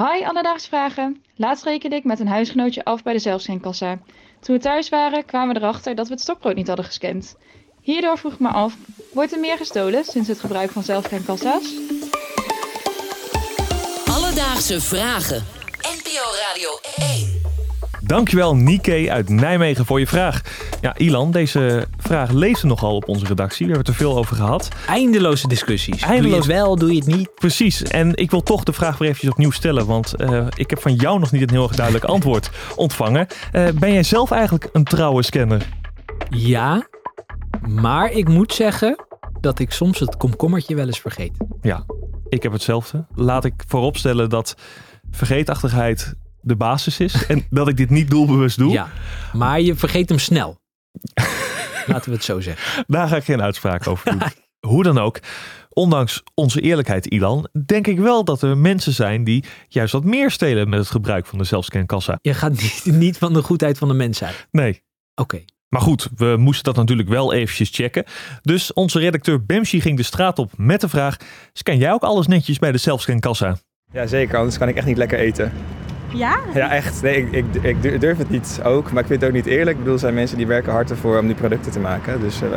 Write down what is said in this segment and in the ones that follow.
Hi, alledaagse vragen. Laatst rekende ik met een huisgenootje af bij de zelfscankassa. Toen we thuis waren, kwamen we erachter dat we het stokbrood niet hadden gescand. Hierdoor vroeg ik me af, wordt er meer gestolen sinds het gebruik van zelfscankassa's? Alledaagse vragen. NPO Radio 1. Dankjewel Nike uit Nijmegen voor je vraag. Ja, Ilan, deze vraag leefde nogal op onze redactie. We hebben het er veel over gehad. Eindeloze discussies. Doe je Eindeloos- het wel, doe je het niet? Precies. En ik wil toch de vraag weer eventjes opnieuw stellen. Want eh, ik heb van jou nog niet een heel erg duidelijk antwoord ontvangen. Eh, ben jij zelf eigenlijk een trouwe scanner? Ja, maar ik moet zeggen dat ik soms het komkommertje wel eens vergeet. Ja, ik heb hetzelfde. Laat ik vooropstellen dat vergeetachtigheid de basis is. En dat ik dit niet doelbewust doe. Ja, maar je vergeet hem snel. Laten we het zo zeggen. Daar ga ik geen uitspraak over doen. Hoe dan ook, ondanks onze eerlijkheid, Ilan, denk ik wel dat er mensen zijn die juist wat meer stelen met het gebruik van de zelfscankassa. Je gaat niet, niet van de goedheid van de mens uit. Nee. Oké. Maar goed, we moesten dat natuurlijk wel eventjes checken. Dus onze redacteur Bemshi ging de straat op met de vraag: scan jij ook alles netjes bij de zelfscankassa? Ja, zeker. Anders kan ik echt niet lekker eten. Ja? Ja, echt. Nee, ik, ik, ik durf het niet ook. Maar ik vind het ook niet eerlijk. Ik bedoel, er zijn mensen die werken hard ervoor om die producten te maken. Dus eh,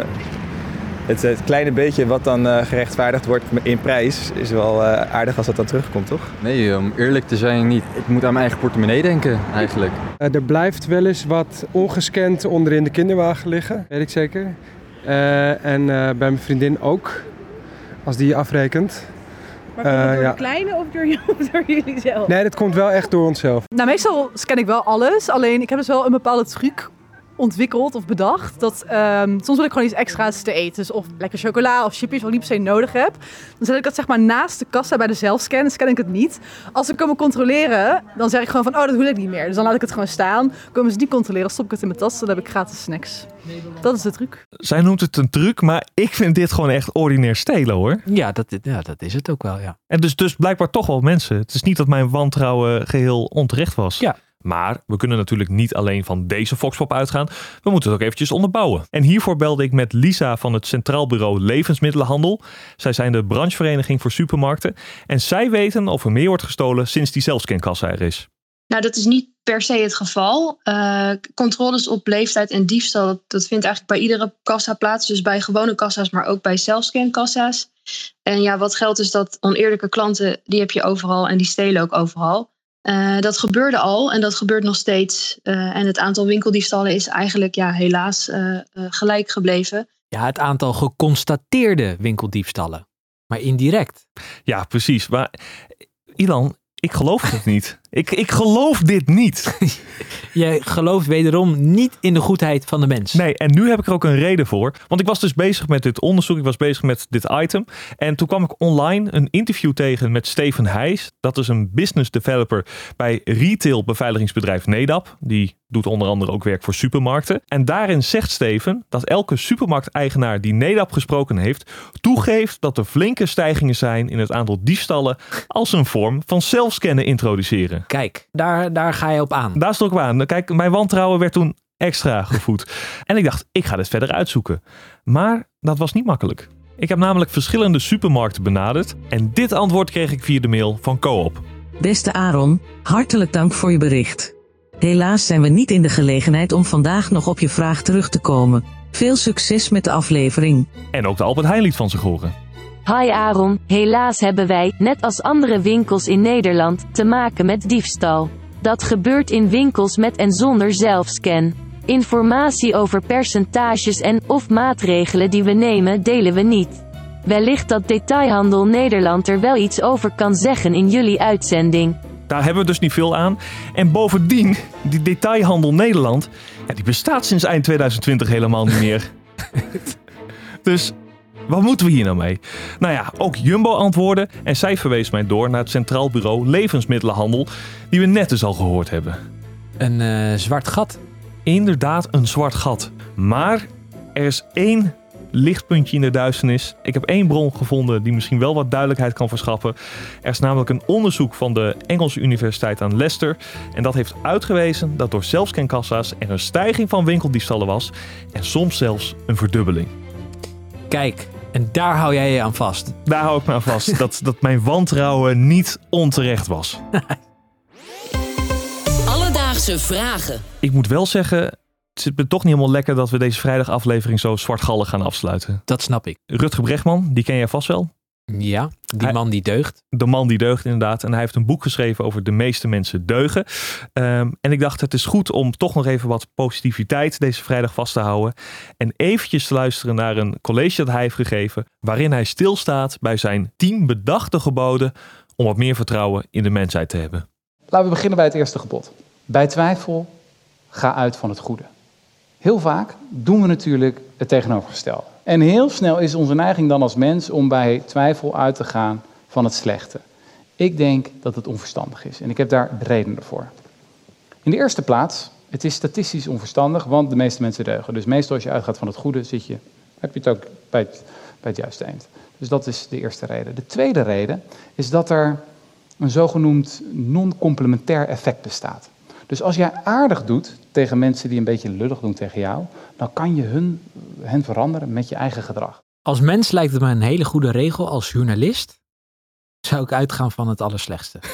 het, het kleine beetje wat dan eh, gerechtvaardigd wordt in prijs... is wel eh, aardig als dat dan terugkomt, toch? Nee, om eerlijk te zijn niet. Ik moet aan mijn eigen portemonnee denken, eigenlijk. Eh, er blijft wel eens wat ongescand onderin de kinderwagen liggen, weet ik zeker. Eh, en eh, bij mijn vriendin ook, als die afrekent. Maar komt Eh, door ja. de kleine of door, of door jullie zelf? Nee, dat komt wel echt door onszelf. Nou, meestal scan ik wel alles. Alleen ik heb dus wel een bepaalde truc ontwikkeld of bedacht. Dat ehm, soms wil ik gewoon iets extra's te eten. Dus of lekker chocola of chipjes wat ik niet per se nodig heb. Dan zet ik dat zeg maar naast de kassa bij de zelfscan. Dan scan ik het niet. Als ze komen controleren, dan zeg ik gewoon van... Oh, dat wil ik niet meer. Dus dan laat ik het gewoon staan. Komen ze niet controleren, stop ik het in mijn tas. Dan heb ik gratis snacks. Dat is de truc. Zij noemt het een truc, maar ik vind dit gewoon echt ordinair stelen hoor. Ja dat, ja, dat is het ook wel, ja. En dus, dus blijkbaar toch wel mensen. Het is niet dat mijn wantrouwen geheel onterecht was. Ja. Maar we kunnen natuurlijk niet alleen van deze Foxpop uitgaan. We moeten het ook eventjes onderbouwen. En hiervoor belde ik met Lisa van het Centraal Bureau Levensmiddelenhandel. Zij zijn de branchevereniging voor supermarkten. En zij weten of er meer wordt gestolen sinds die zelfscankassa er is. Nou, dat is niet per se het geval. Eh, controles op leeftijd en diefstal, dat, vindt eigenlijk bij iedere kassa plaats. Dus bij gewone kassa's, maar ook bij zelfscankassa's. En ja, wat geldt is dat oneerlijke klanten, die heb je overal en die stelen ook overal. Eh, dat gebeurde al en dat gebeurt nog steeds. Eh, en het aantal winkeldiefstallen is eigenlijk ja, helaas eh, eh, gelijk gebleven. Ja, het aantal geconstateerde winkeldiefstallen. Maar indirect. Ja, precies. Maar Ilan, ik geloof het niet. Ik, ik geloof dit niet. Jij gelooft wederom niet in de goedheid van de mens. Nee, en nu heb ik er ook een reden voor. Want ik was dus bezig met dit onderzoek. Ik was bezig met dit item. En toen kwam ik online een interview tegen met Steven Heijs. Dat is een business developer bij retail beveiligingsbedrijf Nedap. Die doet onder andere ook werk voor supermarkten. En daarin zegt Steven dat elke supermarkteigenaar die Nedap gesproken heeft... toegeeft dat er flinke stijgingen zijn in het aantal diefstallen... als een vorm van zelfscannen introduceren. Kijk, daar, daar ga je op aan. Daar stond ik op aan. Kijk, mijn wantrouwen werd toen extra gevoed. en ik dacht, ik ga dit verder uitzoeken. Maar dat was niet makkelijk. Ik heb namelijk verschillende supermarkten benaderd. En dit antwoord kreeg ik via de mail van Coop. Beste Aaron, hartelijk dank voor je bericht. Helaas zijn we niet in de gelegenheid om vandaag nog op je vraag terug te komen. Veel succes met de aflevering. En ook de Albert Heijn liet van zich horen. Hi Aaron, helaas hebben wij, net als andere winkels in Nederland, te maken met diefstal. Dat gebeurt in winkels met en zonder zelfscan. Informatie over percentages en of maatregelen die we nemen delen we niet. Wellicht dat Detailhandel Nederland er wel iets over kan zeggen in jullie uitzending. Daar hebben we dus niet veel aan. En bovendien, die detailhandel Nederland, ja, die bestaat sinds eind 2020 helemaal niet meer. dus wat moeten we hier nou mee? Nou ja, ook Jumbo antwoordde en zij verwees mij door naar het Centraal Bureau Levensmiddelenhandel, die we net dus al gehoord hebben. Een eh, zwart gat. Inderdaad, een zwart gat. Maar er is één lichtpuntje in de duisternis. Ik heb één bron gevonden die misschien wel wat duidelijkheid kan verschaffen. Er is namelijk een onderzoek van de Engelse Universiteit aan Leicester. En dat heeft uitgewezen dat door zelfscankassa's er een stijging van winkeldiefstallen was. En soms zelfs een verdubbeling. Kijk, en daar hou jij je aan vast. Daar hou ik me aan vast. dat, dat mijn wantrouwen niet onterecht was. Alledaagse vragen. Ik moet wel zeggen, het zit me toch niet helemaal lekker dat we deze vrijdagaflevering zo zwartgallig gaan afsluiten. Dat snap ik. Rutger Brechtman, die ken jij vast wel. Ja, die Hij- man die deugt. De man die deugt inderdaad. En hij heeft een boek geschreven over de meeste mensen deugen. Ehm, en ik dacht het is goed om toch nog even wat positiviteit deze vrijdag vast te houden. En eventjes te luisteren naar een college dat hij heeft gegeven. Waarin hij stilstaat bij zijn tien bedachte geboden om wat meer vertrouwen in de mensheid te hebben. Laten we beginnen bij het eerste gebod. Bij twijfel, ga uit van het goede. Heel vaak doen we natuurlijk het tegenovergestelde. En heel snel is onze neiging dan als mens om bij twijfel uit te gaan van het slechte. Ik denk dat het onverstandig is en ik heb daar redenen voor. In de eerste plaats, het is statistisch onverstandig, want de meeste mensen deugen. Dus meestal als je uitgaat van het goede, zit je, heb je het ook bij het, bij het juiste eind. Dus dat is de eerste reden. De tweede reden is dat er een zogenoemd non-complementair effect bestaat. Dus als jij aardig doet tegen mensen die een beetje lullig doen tegen jou, dan kan je hun, hen veranderen met je eigen gedrag. Als mens lijkt het me een hele goede regel. Als journalist zou ik uitgaan van het allerslechtste.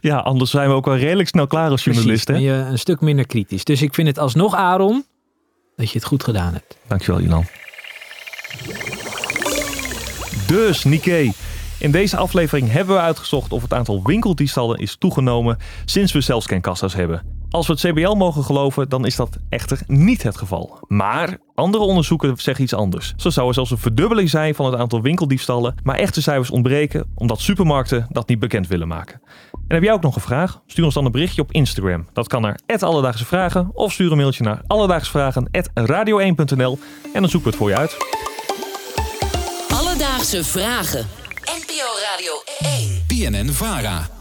Ja, anders zijn we ook wel redelijk snel klaar als journalisten. Precies, ben je een stuk minder kritisch. Dus ik vind het alsnog, Aaron, dat je het goed gedaan hebt. Dankjewel, Ilan. Dus, Nikkei. In deze aflevering hebben we uitgezocht of het aantal winkeldiefstallen is toegenomen sinds we zelfscankassa's hebben. Als we het CBL mogen geloven, dan is dat echter niet het geval. Maar andere onderzoeken zeggen iets anders. Zo zou er zelfs een verdubbeling zijn van het aantal winkeldiefstallen, maar echte cijfers ontbreken omdat supermarkten dat niet bekend willen maken. En heb jij ook nog een vraag? Stuur ons dan een berichtje op Instagram. Dat kan naar Alledaagse Vragen of stuur een mailtje naar alledaagsvragen.radio1.nl en dan zoeken we het voor je uit. Alledaagse vragen. NPO Radio 1. BNN Vara.